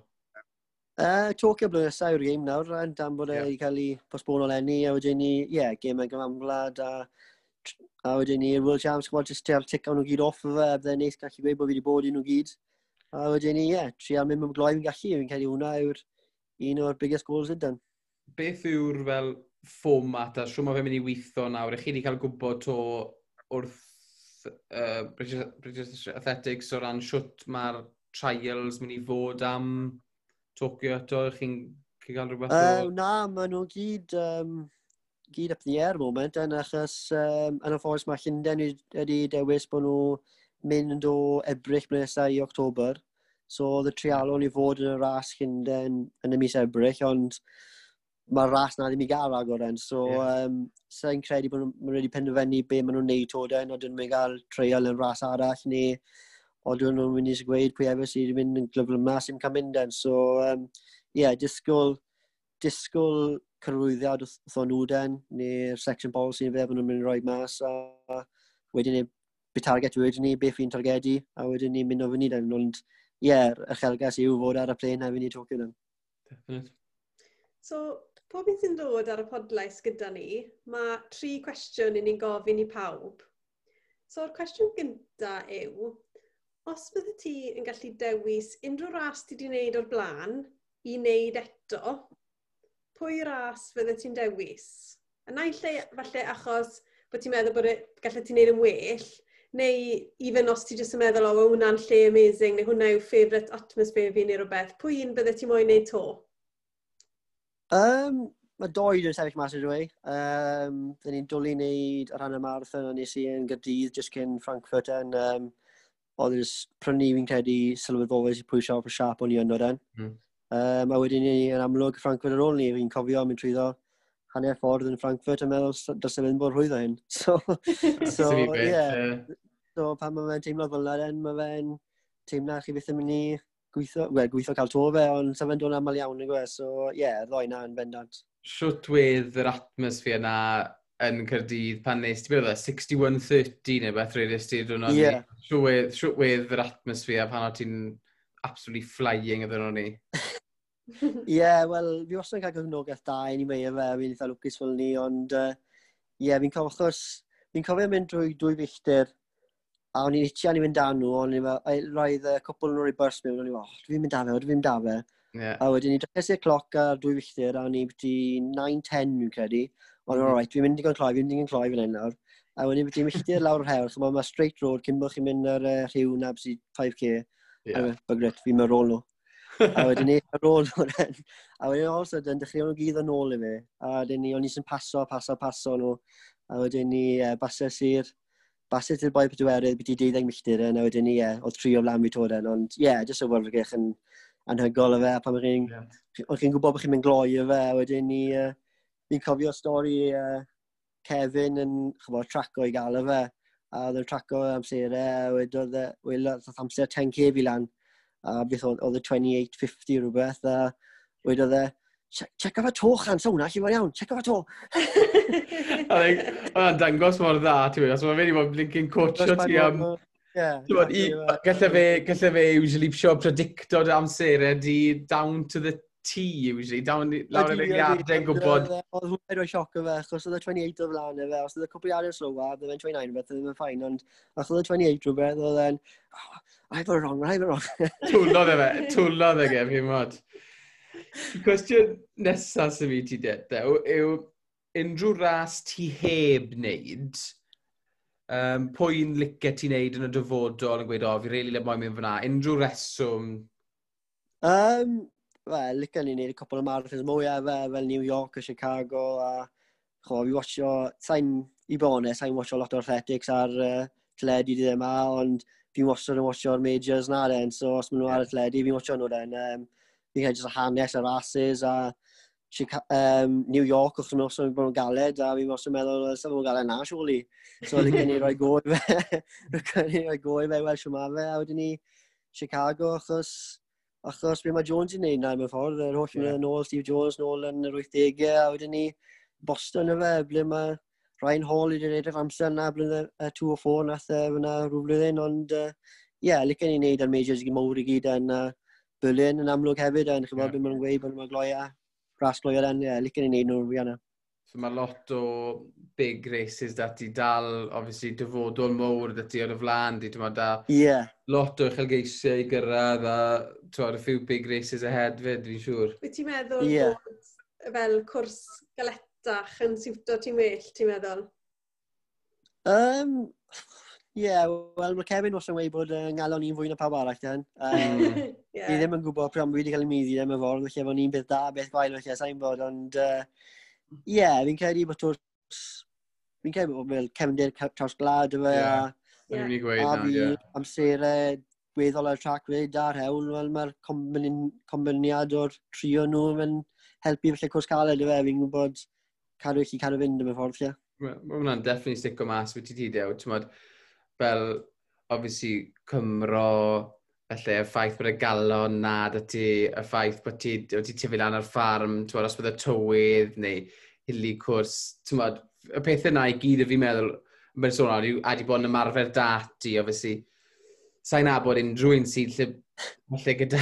Uh, Tokyo blynysa yw'r game nawr, yn dan bod yeah. ei cael ei posbon o lenni, a wedyn ni, ie, yeah, game yn gyfamglad, a, a wedyn ni'r World Champs, gwybod, jyst teal tic nhw gyd off o fe, a bydde'n neis gallu gweud bod fi wedi bod i nhw gyd. A wedyn ni, ie, yeah, trial mynd mewn gloi fi'n gallu, fi'n cael ei hwnna yw'r un o'r biggest goals ydyn. Beth yw'r fel fformat a siwr mae fe mynd i weithio nawr. Ych chi wedi cael gwybod to wrth uh, British, British Athletics o ran siwt mae'r trials mynd i fod am Tokyo eto? Ych chi'n chi cael rhywbeth uh, o... Na, maen nhw gyd, um, gyd up the air moment yn achos um, yn y ffordd mae Llundain wedi dewis bod nhw mynd o ebrych nesaf i October. So, oedd y trialon i fod yn y ras Llundain yn y mis ebrych, ond mae'r ras na ddim i gael agor yn. So, yeah. um, sa'n credu bod nhw'n wedi penderfynu be maen nhw'n neud tod yn, oedden nhw'n gael treol yn ras arall, neu oedden nhw'n mynd i gweud pwy efo sydd wedi mynd yn glyfl yma sy'n cael mynd yn. So, um, yeah, disgwyl, disgwyl cyrwyddiad wrth o'n wden, neu'r section policy yn fe, bod nhw'n mynd i roi mas, a, wedyn ni, be target wedyn ni, beth fi'n targedu, a wedyn ni'n mynd o fyny den. Ond, ie, yeah, y chelgas yw fod ar y plen a fynd i Tokyo den. Definite. So, Pob un sy'n dod ar y podlais gyda ni, mae tri cwestiwn i ni'n gofyn i pawb. So'r cwestiwn gyntaf yw, os bydde ti yn gallu dewis unrhyw ras ti wedi wneud o'r blaen i wneud eto, pwy ras fydde ti'n dewis? A naill lle, falle achos bod ti'n meddwl bod gallu ti'n wneud yn well, neu even os ti jyst yn meddwl, o, oh, hwnna'n lle amazing, neu hwnna yw favourite atmosphere fi neu rhywbeth, pwy un bydde ti moyn wneud to? Um, mae doed yn sefyll mas ydw i. Um, Dyn ni'n dwlu wneud ar ran y marathon a nes i yn Gadydd jyst cyn Frankfurt yn... Um, oedd yn prynu fi'n credu sylwedd bobl sy'n pwysio o'r siap o'n i yn oedden. Mm. Um, a wedyn ni yn amlwg Frankfurt ar ôl ni, fi'n cofio mynd trwyddo hanner ffordd yn Frankfurt yn meddwl dros y fynd bod rhwyddo hyn. So, so, yeah. yeah. So, pan mae fe'n teimlo fel yna, mae fe'n teimlo chi beth yn mynd i gweithio, we, gweithio cael to fe, ond sa fe'n dod aml iawn yn gwe, so ie, yeah, ddoi na yn bendant. Siwt wedd yr atmosffer na yn Cyrdydd pan nes, ti'n byddai, 61-30 neu beth rhaid ystir dwi'n o'n yeah. ni. Siwtwedd yr atmosffer pan o ti'n absolutely flying ydyn o'n ni. Ie, yeah, wel, fi wastad yn cael gyfnogaeth da i ni mei fe, fi'n eitha lwcus fel ni, ond ie, uh, yeah, fi'n cofio, achos, fi'n cofio mynd drwy dwy filltir A o'n i'n hitio ni mynd dan nhw, o'n i'n fel, roedd y cwpl nhw'n rhoi bus mewn, o'n i'n fel, dwi'n mynd da fe, dwi'n mynd da fe. Yeah. A wedyn ni drefes i'r cloc a dwy filltir, a o'n i i'n 9-10 dwi'n credu. O'n i'n alright, mhm. dwi'n mynd i gael cloi, dwi'n mynd i gael cloi fan hyn nawr. A wedyn ni byddu milltir lawr yr hewl, so mae straight road cyn bod chi'n mynd ar uh, rhyw na byddu 5k. Yeah. A bygret, fi'n mynd rôl nhw. a wedyn ni ar ôl nhw ren. A wedyn all sudden, dechreuon nhw gyd yn ôl i fi. A wedyn ni, o'n i sy'n paso, paso, paso nhw. A wedyn ni, uh, basau sir, basau i'r boi pedwerydd, byddi 12 milltir yn, a wedyn ni, ie, oedd tri o flan fi tod yn, ond ie, yeah, jyst o warfygech yn anhygol o fe, a pan chi'n yeah. chi gwybod bod chi'n mynd gloi o fe, a wedyn ni, uh, fi'n cofio stori uh, Kevin yn, chyfo, traco i gael o fe, a oedd yn traco amserau, a wedodd oedd amser 10k fi lan, a beth oedd y 28.50 rhywbeth, a wedodd e, check off a to, chan, sa hwnna, lle mae'n iawn, check off a to. Mae'n dangos mor dda, ti'n meddwl, os mae fe wedi bod blinkin coachio ti am... Gallai fe, gallai fe usually sio predictod amserau e, di down to the T, usually, down lawr yn y giardau'n gwybod. Oedd hwnna'n rhoi sioc o fe, achos oedd y 28 o flaen e fe, os oedd y cwpl iawn i'r slowa, oedd e'n 29 beth, oedd e'n ffain, ond achos oedd y 28 rhywbeth, oedd e'n, oh, I have a wrong, I have a wrong. Twlodd e fe, twlodd e gef, hi'n mod. Cwestiwn nesaf sy'n fi ti dew, yw unrhyw ras ti heb wneud, um, pwy'n licio ti wneud yn y dyfodol yn gweud, o, oh, reili really le moyn mynd fyna, unrhyw reswm? Um, Wel, licio ni wneud y cwpl o marathons mwyaf fe, fel New York a Chicago, a cho, fi watcho, sa'n, i bonus, sa'n watcho lot o athletics ar uh, teledu ddim yma, e ond fi'n wastad yn watcho'r majors na den, so os maen nhw ar y teledu, fi'n watcho nhw den. Um, fi'n cael jyst hanes y rases a um, New York wrth nos o'n bod yn galed a fi'n os yn meddwl, sef o'n galed na, surely. So oedd gen i roi go i fe, gen i roi go i fe, wel siwma fe, a wedyn ni Chicago achos achos be mae Jones i wneud na mewn ffordd, yr holl yeah. yn ôl Steve Jones nôl yn yr 80au, a wedyn ni Boston y fe, ble mae Ryan Hall i wedi edrych amser yna, blynyddo uh, 2 o 4 nath e fyna rhyw flwyddyn, ond ie, uh, yeah, licen i wneud ar majors i mowr i gyd yn uh, Berlin yn amlwg hefyd, yn chymod yeah. beth mae'n gweud bod nhw'n gloia, e, ras gloia ran, e ie, yeah, licen i ni nhw'n fianna. So mae lot o big races dati dal, obviously, dyfodol mowr dati ar y flan, di, dyma da yeah. lot o uchelgeisiau i gyrraedd a twad, a few big races ahead fyd, fi'n siŵr. Wyt ti'n meddwl yeah. bod fel cwrs galetach yn siwto ti'n well, ti'n meddwl? Um, Ie, yeah, wel mae Kevin wrth yn weid bod uh, ngalon ni'n fwy na pawb arall den. Um, yeah. Ni ddim yn gwybod pam wedi cael ei myddi ddim y ffordd, felly efo ni'n beth da, beth gwael felly, sa'n bod, ond ie, uh, yeah, fi'n credu bod twrs, fi'n credu bod fel cefndir traws glad y fe, yeah. a, yeah. yeah. a fi yeah. amserau gweddol ar trac fe, da'r hewl, wel mae'r combiniad o'r trio nhw yn helpu felly cwrs caled y fe, fi'n gwybod cadw i chi cadw fynd yn y ffordd ie. Mae hwnna'n definitely stick o mas, wyt ti ti, dew, ti'n fel, obviously, Cymro, felly y ffaith bod y galon nad ydy, y ffaith bod ti wedi tyfu lan ar ffarm, twod, os bydd y tywydd neu hili cwrs, twod, y pethau yna i gyd y fi'n meddwl, mae'n sôn awr, yw adi bod yn ymarfer dati, obviously, sa'n abod unrhyw un sydd lle, lle gyda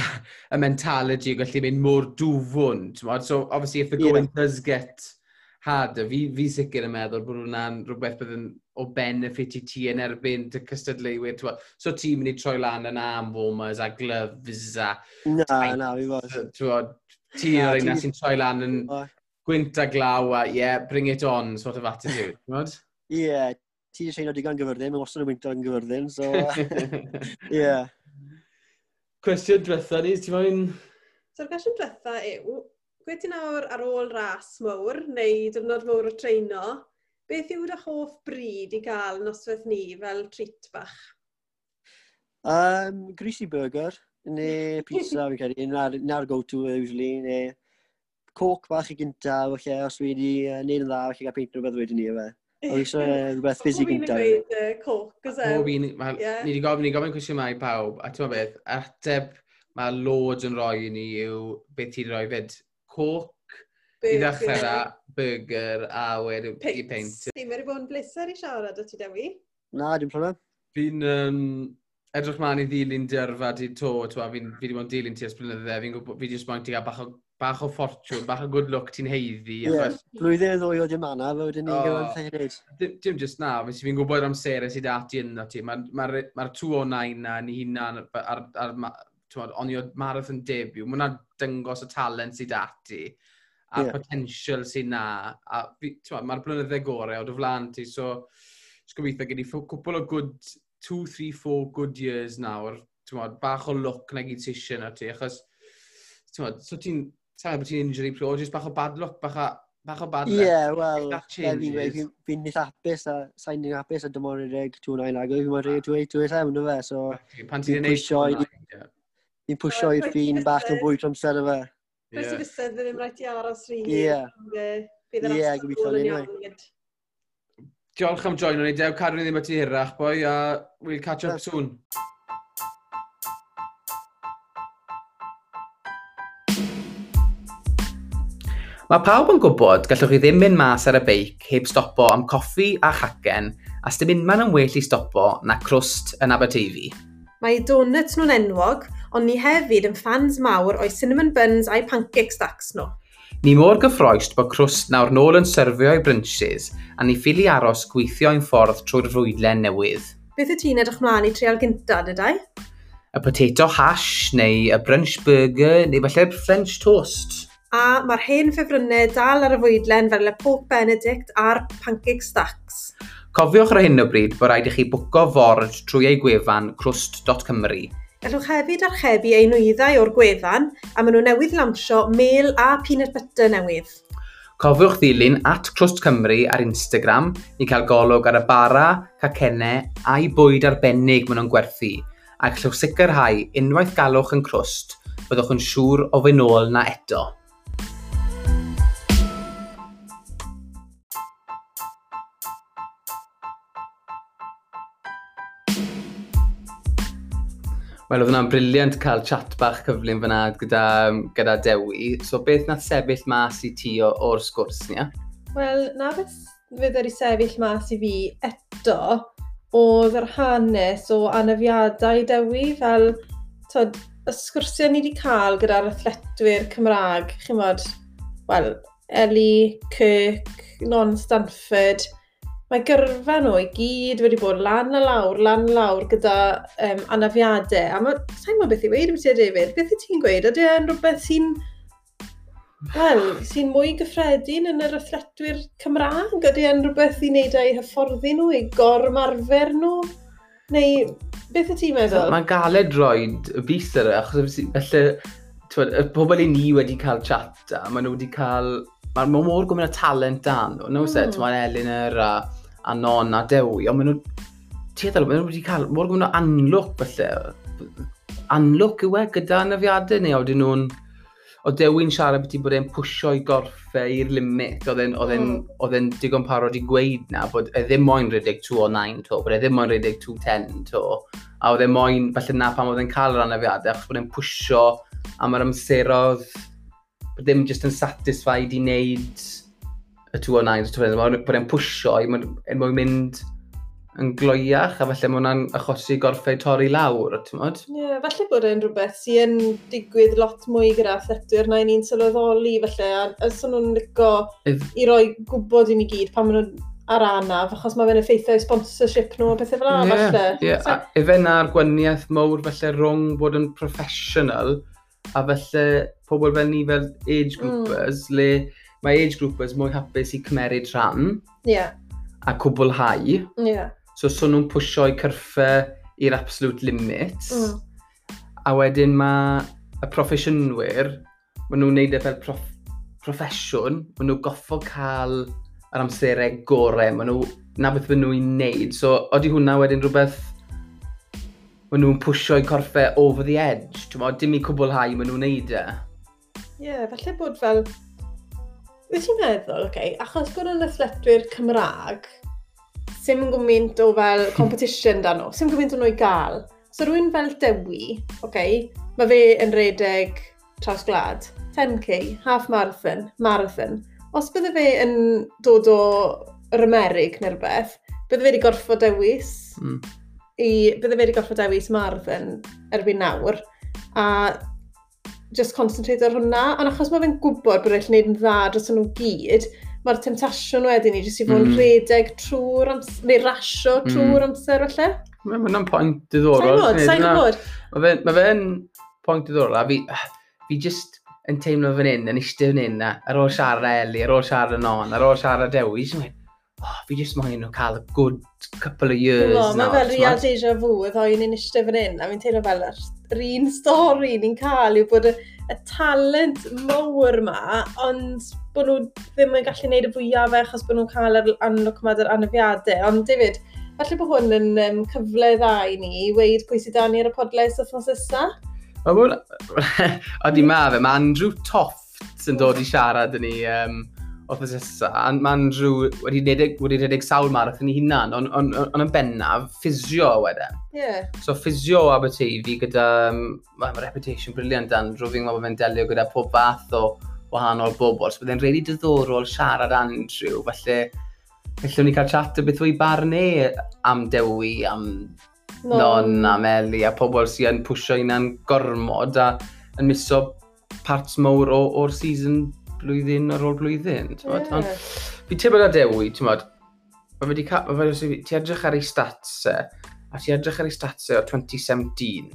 y mentality yn gallu mynd mor dwfwn, twod, so obviously if the going yeah. does get harder, fi, fi sicr yn meddwl bod hwnna'n rhywbeth bydd yn o benefit i ti yn erbyn dy cystadleuwyr. So ti'n mynd i troi lan yn am warmers a gloves a... Na, tight, na, fi fod. Ti o'r un sy'n troi lan yn gwynt a glaw a yeah, bring it on sort of attitude. Ie, ti eisiau un o digon gyfyrddin, mae'n wastad yn wyntog yn gyfyrddin, so... Ie. yeah. Cwestiwn diwetha ni, ti'n mwyn... So'r cwestiwn diwetha yw, gwe ti nawr ar ôl ras mwr, neu dyfnod mwr o treino, beth yw dy hoff bryd i gael noswaith ni fel treat bach? Um, greasy burger, neu pizza fi'n credu, na'r, go-to usually, neu coc bach i gynta, falle, os wedi uh, neud yn dda, falle gael peint rhywbeth wedi ni efo. Oedd eisiau rhywbeth ffisig gynta. Oedd gweud coc, oedd e'n... Ni wedi gofyn, ni gofyn cwestiwn mai pawb, a ti'n beth, ateb mae Lord yn rhoi i ni yw beth ti'n rhoi fyd. Coc I ddechrau â burger a wedi i peint. Ti'n wedi bod yn bleser i siarad o ti, Dewi? Na, dim problem. Fi'n um, edrych mlaen i ddilyn dyrfa di to, twa, fi wedi bod yn dilyn ti ers blynydde, fi'n gwybod, fi wedi sbon ti gael bach o, bach o ffortiwn, bach o good luck ti'n heiddi. Ie, blwyddyn ddwy o dim anna, fe wedyn ni'n gyda'n ffeirid. Dim just na, fi'n gwybod amserau sydd ati yno ti, mae'r ma, ma, ma 209 na ni hunan ar, ar, ar onio marathon debut, mae hwnna dyngos y talent sydd ati a'r yeah. potensial sy'n na. Mae'r blynyddau gorau o dy flan ti, so gobeithio gyda i cwpl o good, 2, 3, 4 good years nawr, bach o look na gyd sy'n na ti, achos so ti'n sa'n bod ti'n injury pro, jyst bach o bad luck, bach o, bach o bad luck. Yeah, well, anyway, fi'n nid hapus a sa'n nid hapus a dim ond reg 29 agor, fi'n mynd reg 27 yn fe, so... Pan ti'n neud... Fi'n pwysio i'r ffin bach yn fwy trwy amser y fe. Rhaid ti fysedd fydd ddim rhaid i aros rili. Ie. Bydd yn asgol yn iawn. Diolch am join ni. Dew. Cadw ni ddim ati hirach, boi, a we'll catch up soon. Mae pawb yn gwybod gallwch chi ddim mynd mas ar y beic heb stopo am coffi a chacen a sdim unman yn well i stopo na crwst yn Aberteifi. Mae donuts nhw'n enwog, ond ni hefyd yn fans mawr o'i cinnamon buns a'i pancake stacks nhw. Ni mor gyffroest bod crwst nawr nôl yn syrfio i brynches a ni ffili aros gweithio ein ffordd trwy'r rwydlen newydd. Beth y ti'n edrych mlaen i treol gyntaf, dydau? Y potato hash, neu y brunch burger, neu falle'r French toast a mae'r hen ffefrynnau dal ar y fwydlen fel y Pope Benedict a'r Pancake Stacks. Cofiwch ar hyn o bryd bod rhaid i chi bwco ford trwy ei gwefan crwst.cymru Gallwch hefyd archebu ei nwyddau o'r gwefan a maen nhw newydd lansio mêl a peanut butter newydd. Cofiwch ddilyn at Clwst Cymru ar Instagram i cael golwg ar y bara, cacennau a'i bwyd arbennig maen nhw'n gwerthu a gallwch sicrhau unwaith galwch yn crwst byddwch yn siŵr o fy nôl na eto. Wel, oedd hwnna'n briliant cael chat bach cyflym fyna gyda, gyda Dewi. So, beth na sefyll mas i ti o'r sgwrs ni? Wel, na beth fydd wedi sefyll mas i fi eto oedd yr hanes o anafiadau Dewi fel tod, y sgwrsiau ni wedi cael gyda'r athletwyr Cymraeg, chi'n Wel, Ellie, Kirk, Non-Stanford, mae gyrfa nhw i gyd wedi bod lan a lawr, lan a lawr gyda um, anafiadau. A mae, sa'n gwybod beth i wedi wedi David, beth i ti'n gweud? Ydy e'n rhywbeth sy'n, wel, sy'n mwy gyffredin yn yr athletwyr Cymraeg? Ydy e'n rhywbeth i wneud â'u hyfforddi nhw, i gormarfer nhw? Neu, beth y ti'n meddwl? Mae'n galed droed y bus yr achos efallai, y pobl i ni wedi cael chat a maen nhw wedi cael Mae'n mor gwmyn o talent dan nhw, no mm. set, mae'n Elinor a a non a dewi, ond maen nhw... Ti edrych, maen nhw wedi cael mor gwmno anlwc felly, Anlwc yw e gyda anafiadau neu oedden nhw'n... O dewi'n siarad beth i bod e'n pwysio i gorffe i'r limit, oedd mm. e'n digon parod i gweud na, bod e ddim moyn rhedeg 2 o 9 to, bod e ddim moyn rhedeg 2 10 to, a oedd e moyn, falle na pam oedd e'n cael yr anafiadau, achos bod e'n pwysio am yr amserodd, bod e ddim just yn satisfied i wneud y 209, y 209, bod e'n pwysio i er mwyn mynd yn gloiach, a falle mae hwnna'n achosi gorffau torri lawr, ti'n modd? Ie, yeah, falle bod e'n rhywbeth sy'n digwydd lot mwy gyda athletwyr na ni'n sylweddoli, falle, a os nhw'n licio If... i roi gwybod i ni gyd pan maen nhw'n ar anaf, achos mae fe'n effeithio sponsorship nhw a pethau fel yna, yeah, falle. Ie, yeah. efe na'r gwaniaeth mawr felly rhwng bod yn professional, a felly pobl fel ni fel age mm. groupers, mm. le mae age groupers mwy hapus i cymeryd rhan yeah. a cwblhau. Yeah. So, so nhw'n pwysio'u cyrffau i'r absolute limits. Mm. A wedyn mae y proffesiynwyr, maen nhw'n neud e fel proff proffesiwn, maen nhw goffo cael yr amserau gorau, maen nhw na beth maen nhw'n neud. So, oeddi hwnna wedyn rhywbeth maen nhw'n pwysio'u corffau e over the edge. Dim i cwblhau maen nhw'n neud e. Ie, yeah, falle bod fel Nes ti'n meddwl, okay, achos bod yn athletwyr Cymraeg, sy'n yn gwmynt o fel competition dan nhw, sy'n gwmynt o nhw i gael. So rhywun fel Dewi, okay, mae fe yn redeg traws glad, 10k, half marathon, marathon. Os bydde fe yn dod o yr Amerig neu rhywbeth, bydde fe wedi gorffo dewis, mm. i, bydde fe wedi gorffo dewis marathon erbyn nawr, a just concentrate ar hwnna, ond achos mae fe'n gwybod bod eich wneud yn dda dros nhw gyd, mae'r temptasiwn wedyn ni jyst i fod yn mm. redeg trwy'r amser, neu rasio mm. trwy'r mm. amser falle. Mae hwnna'n pwynt diddorol. Sa'n gwybod, sa'n gwybod. Mae fe'n pwynt diddorol, a fi, fi just yn teimlo fan hyn, yn eistedd fan hyn, ar ôl siarad Eli, ar ôl siarad Non, ar ôl siarad Dewi, jyst yn oh, fi jyst moyn nhw cael a good couple of years. Mae fel real deja vu, oedd o'n i'n eistedd fan hyn, a fi'n teimlo fel yr un stori ni'n cael yw bod y, y talent mawr yma, ond bod nhw ddim yn gallu gwneud y fwyaf e achos bod nhw'n cael yr anlwg yma ar anafiadau. Ond David, falle bod hwn yn um, cyfle dda i ni i weid pwy sydd dan ni ar y podlais wythnos nesa. Wel, oeddi ma fe, mae Andrew Toft sy'n dod i siarad yn ni um, oedd nesa, a mae'n rhyw wedi redeg, wedi redeg sawl marathon ei hunan, ond on, on, on yn bennaf, ffisio wedyn. Yeah. So ffisio Aberteifi gyda, mae ma reputation briliant dan, rwy'n fi'n meddwl bod fe'n delio gyda pob fath o wahanol bobl, so byddai'n rili diddorol siarad Andrew, felly gallwn ni cael chat o beth o'i barnu e, am dewi, am non, non am Eli, a pobl sy'n yn pwysio huna'n gormod a yn miso parts mawr o'r season blwyddyn ar ôl blwyddyn. Yeah. Ond fi teimlo na dewi, ti'n modd, mae wedi cael, mae wedi, ti edrych ar ei stats e, a ti edrych ar ei stats e o 2017,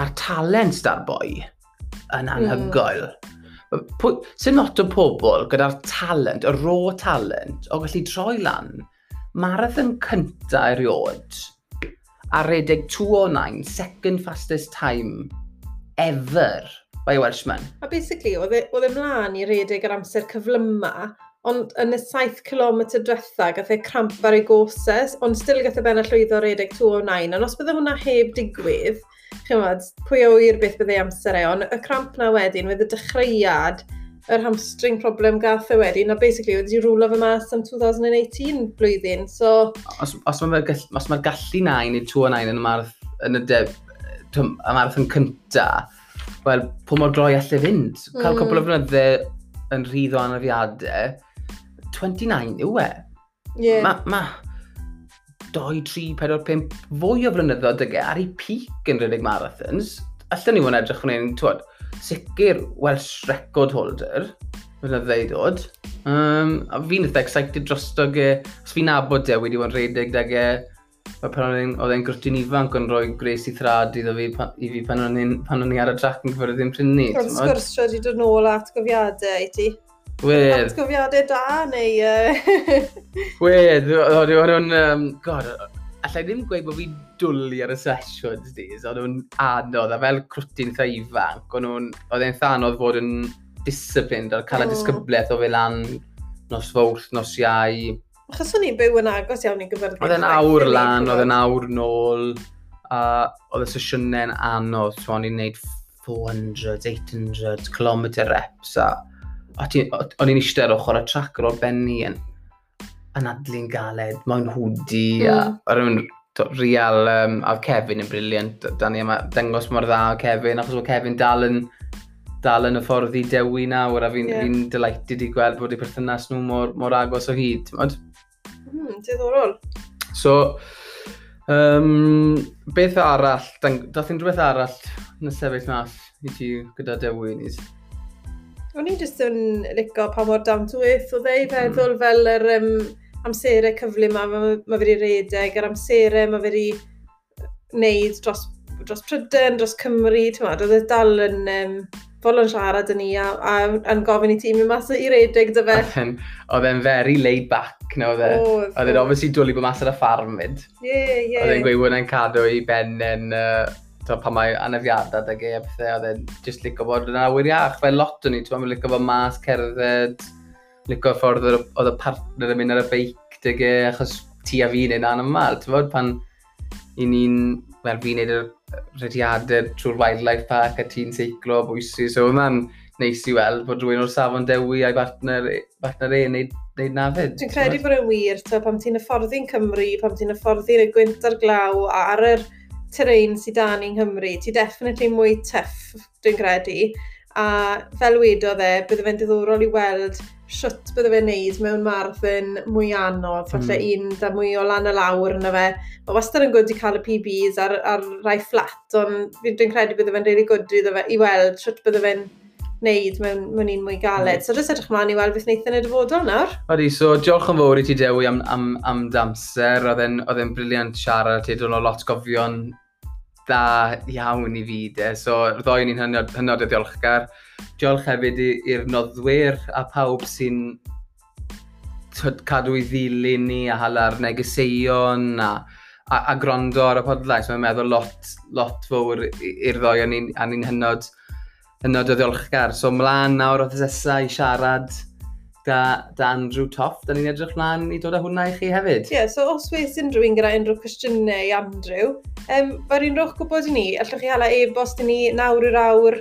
a'r talent da'r boi yn hmm. anhygoel. Mm. Sy'n not o pobl gyda'r talent, y raw talent, o gallu troi lan, marathon cynta eriod, a redeg 209, second fastest time ever by Welshman. A basically, oedd e, e mlaen i redeg yr amser cyflyma, ond yn y 7 km diwetha gath e cramp ar ei goses, ond still gath e bennill llwyddo redeg 209, ond os bydde hwnna heb digwydd, chymod, pwy o wir beth bydde amser e, ond y cramp na wedyn, wedd y dechreuad, yr hamstring problem gath e wedyn, a basically wedi rwlo fy mas am 2018 blwyddyn, so... Os, os mae'r gall, gallu 9 neu 2 9 yn y marth, yn y, deb, y marathon cynta, wel, pwy mor gloi allai fynd. Cael Mm. cwbl o flynydde yn rhydd o anafiadau, 29 yw e. Yeah. Ma, ma 2, 3, 4, 5, fwy o flynyddoedd ag e ar ei peak yn rhedeg marathons. Allan ni fod yn edrych yn ein, twod, sicr Welsh record holder, flynydde i dod. Um, a fi'n eitha excited dros dog e, os fi'n abod e wedi bod yn rhedeg dag e, Fel pan oedd e'n grwtyn ifanc yn rhoi gres i thrad iddo fi i fi pan o'n i ar y trac yn gyffordd ddim prynu. Ond sgwrsio wedi dod nôl at gofiadau i ti. Wedd. Atgofiadau da neu... Uh... Wedd, oedd o'n... Um, God, allai ddim gweud bod fi dwlu ar y sessions days, oedd o'n anodd, a fel crwtyn eitha ifanc, oedd e'n thanodd fod yn disciplined, ar cael y mm. disgyblaeth o fe lan nos fawrth, nos iau, Achos o'n i'n byw yn agos iawn i gyferbyniad. Oedd e'n awr lan, oedd e'n awr nôl, a oedd y sesiynau'n anodd, so o'n i'n neud 400, 800 km reps, a o'n i'n eistedd ar ochr y trac ar ôl Benny yn, yn adlu'n galed, mae'n hwdi, mm. a hmm. rhywun real, um, a Kevin yn briliant, da ni yma dangos mor dda o Kevin, achos mae Kevin dal yn, dal yn y ffordd i dewi nawr, a fi'n yeah. fi delighted i gweld bod eu perthynas nhw mor, mor agos o hyd. Ond, Hmm, diddorol. So, um, beth arall, dath unrhyw beth arall yn y sefyll mas i ti gyda Dewinis? O'n i jyst yn licio pa mor down to earth o ddeu, hmm. feddwl mm. fel yr um, amserau cyflu yma, mae ma fe wedi redeg, yr amserau mae fe wedi wneud dros, dros Pryden, dros Cymru, ti'n ma, e dal yn um, fod yn siarad yn ni a, a, a'n gofyn i ti mynd mas i'r edrych dy fe. Oedd e'n very laid back no, oedd e. Oedd e'n obviously dwlu bod mas ar y ffarm fyd. Ie, yeah, ie. Yeah. Oedd e'n gweud bod e'n cadw i ben yn... Uh, pan mae anafiadau ag e a pethau, oedd e'n just licio bod yn awyr iach. Fe lot o'n i, ti'n meddwl, licio bod mas, cerdded, licio ffordd oedd y partner yn mynd ar y beic ag e, achos ti a fi'n yn un anomal. Ti'n meddwl, pan i ni'n, wel, fi'n neud yr rhediadau trwy'r wildlife park a ti'n seiclo o bwysi. So hwnna'n neis i weld bod rhywun o'r safon dewi a'i bartner, bartner e neu neud na fyd. Dwi'n credu bod yn wir, to, pam ti'n hyfforddi'n Cymru, pam ti'n hyfforddi'n y gwynt ar glaw a ar yr terrain sydd dan yng Nghymru, ti definitely mwy tuff, dwi'n credu a fel wedodd e, bydde fe'n diddorol i weld siwt bydde fe'n neud mewn marathon mwy anodd, hmm. falle mm. un da mwy o lan y lawr yna fe. Mae wastad yn gwrdd i cael y PBs ar, ar rai fflat, ond dwi'n credu bydde fe'n really gwyd fe, i weld siwt bydde fe'n neud mewn, mewn un mwy galed. Mm. So jyst edrych mlaen i weld beth e wneud yn y dyfodol nawr. Odi, so diolch yn fawr i ti Dewi am, am, am damser. Oedd e'n briliant siarad, ti dod o lot gofion da iawn i fi de. So ddoi ni'n hynod, hynod y diolchgar. Diolch hefyd i'r noddwyr a pawb sy'n cadw i ddilyn ni a hala'r negeseuon a, a, a grondo ar y podlais. Mae'n meddwl lot, lot fawr i'r ddoi a ni'n ni hynod, hynod o ddiolchgar. So mlaen nawr o y i siarad da, da Andrew Toff. Da ni'n edrych mlaen i dod â hwnna i chi hefyd. Ie, yeah, so os weis unrhyw un gyda unrhyw cwestiynau i Andrew, um, fe'r un rwch gwybod i ni, allwch chi hala e-bost i ni nawr yr awr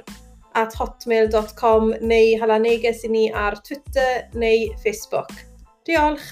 at hotmail.com neu hala neges i ni ar Twitter neu Facebook. Diolch!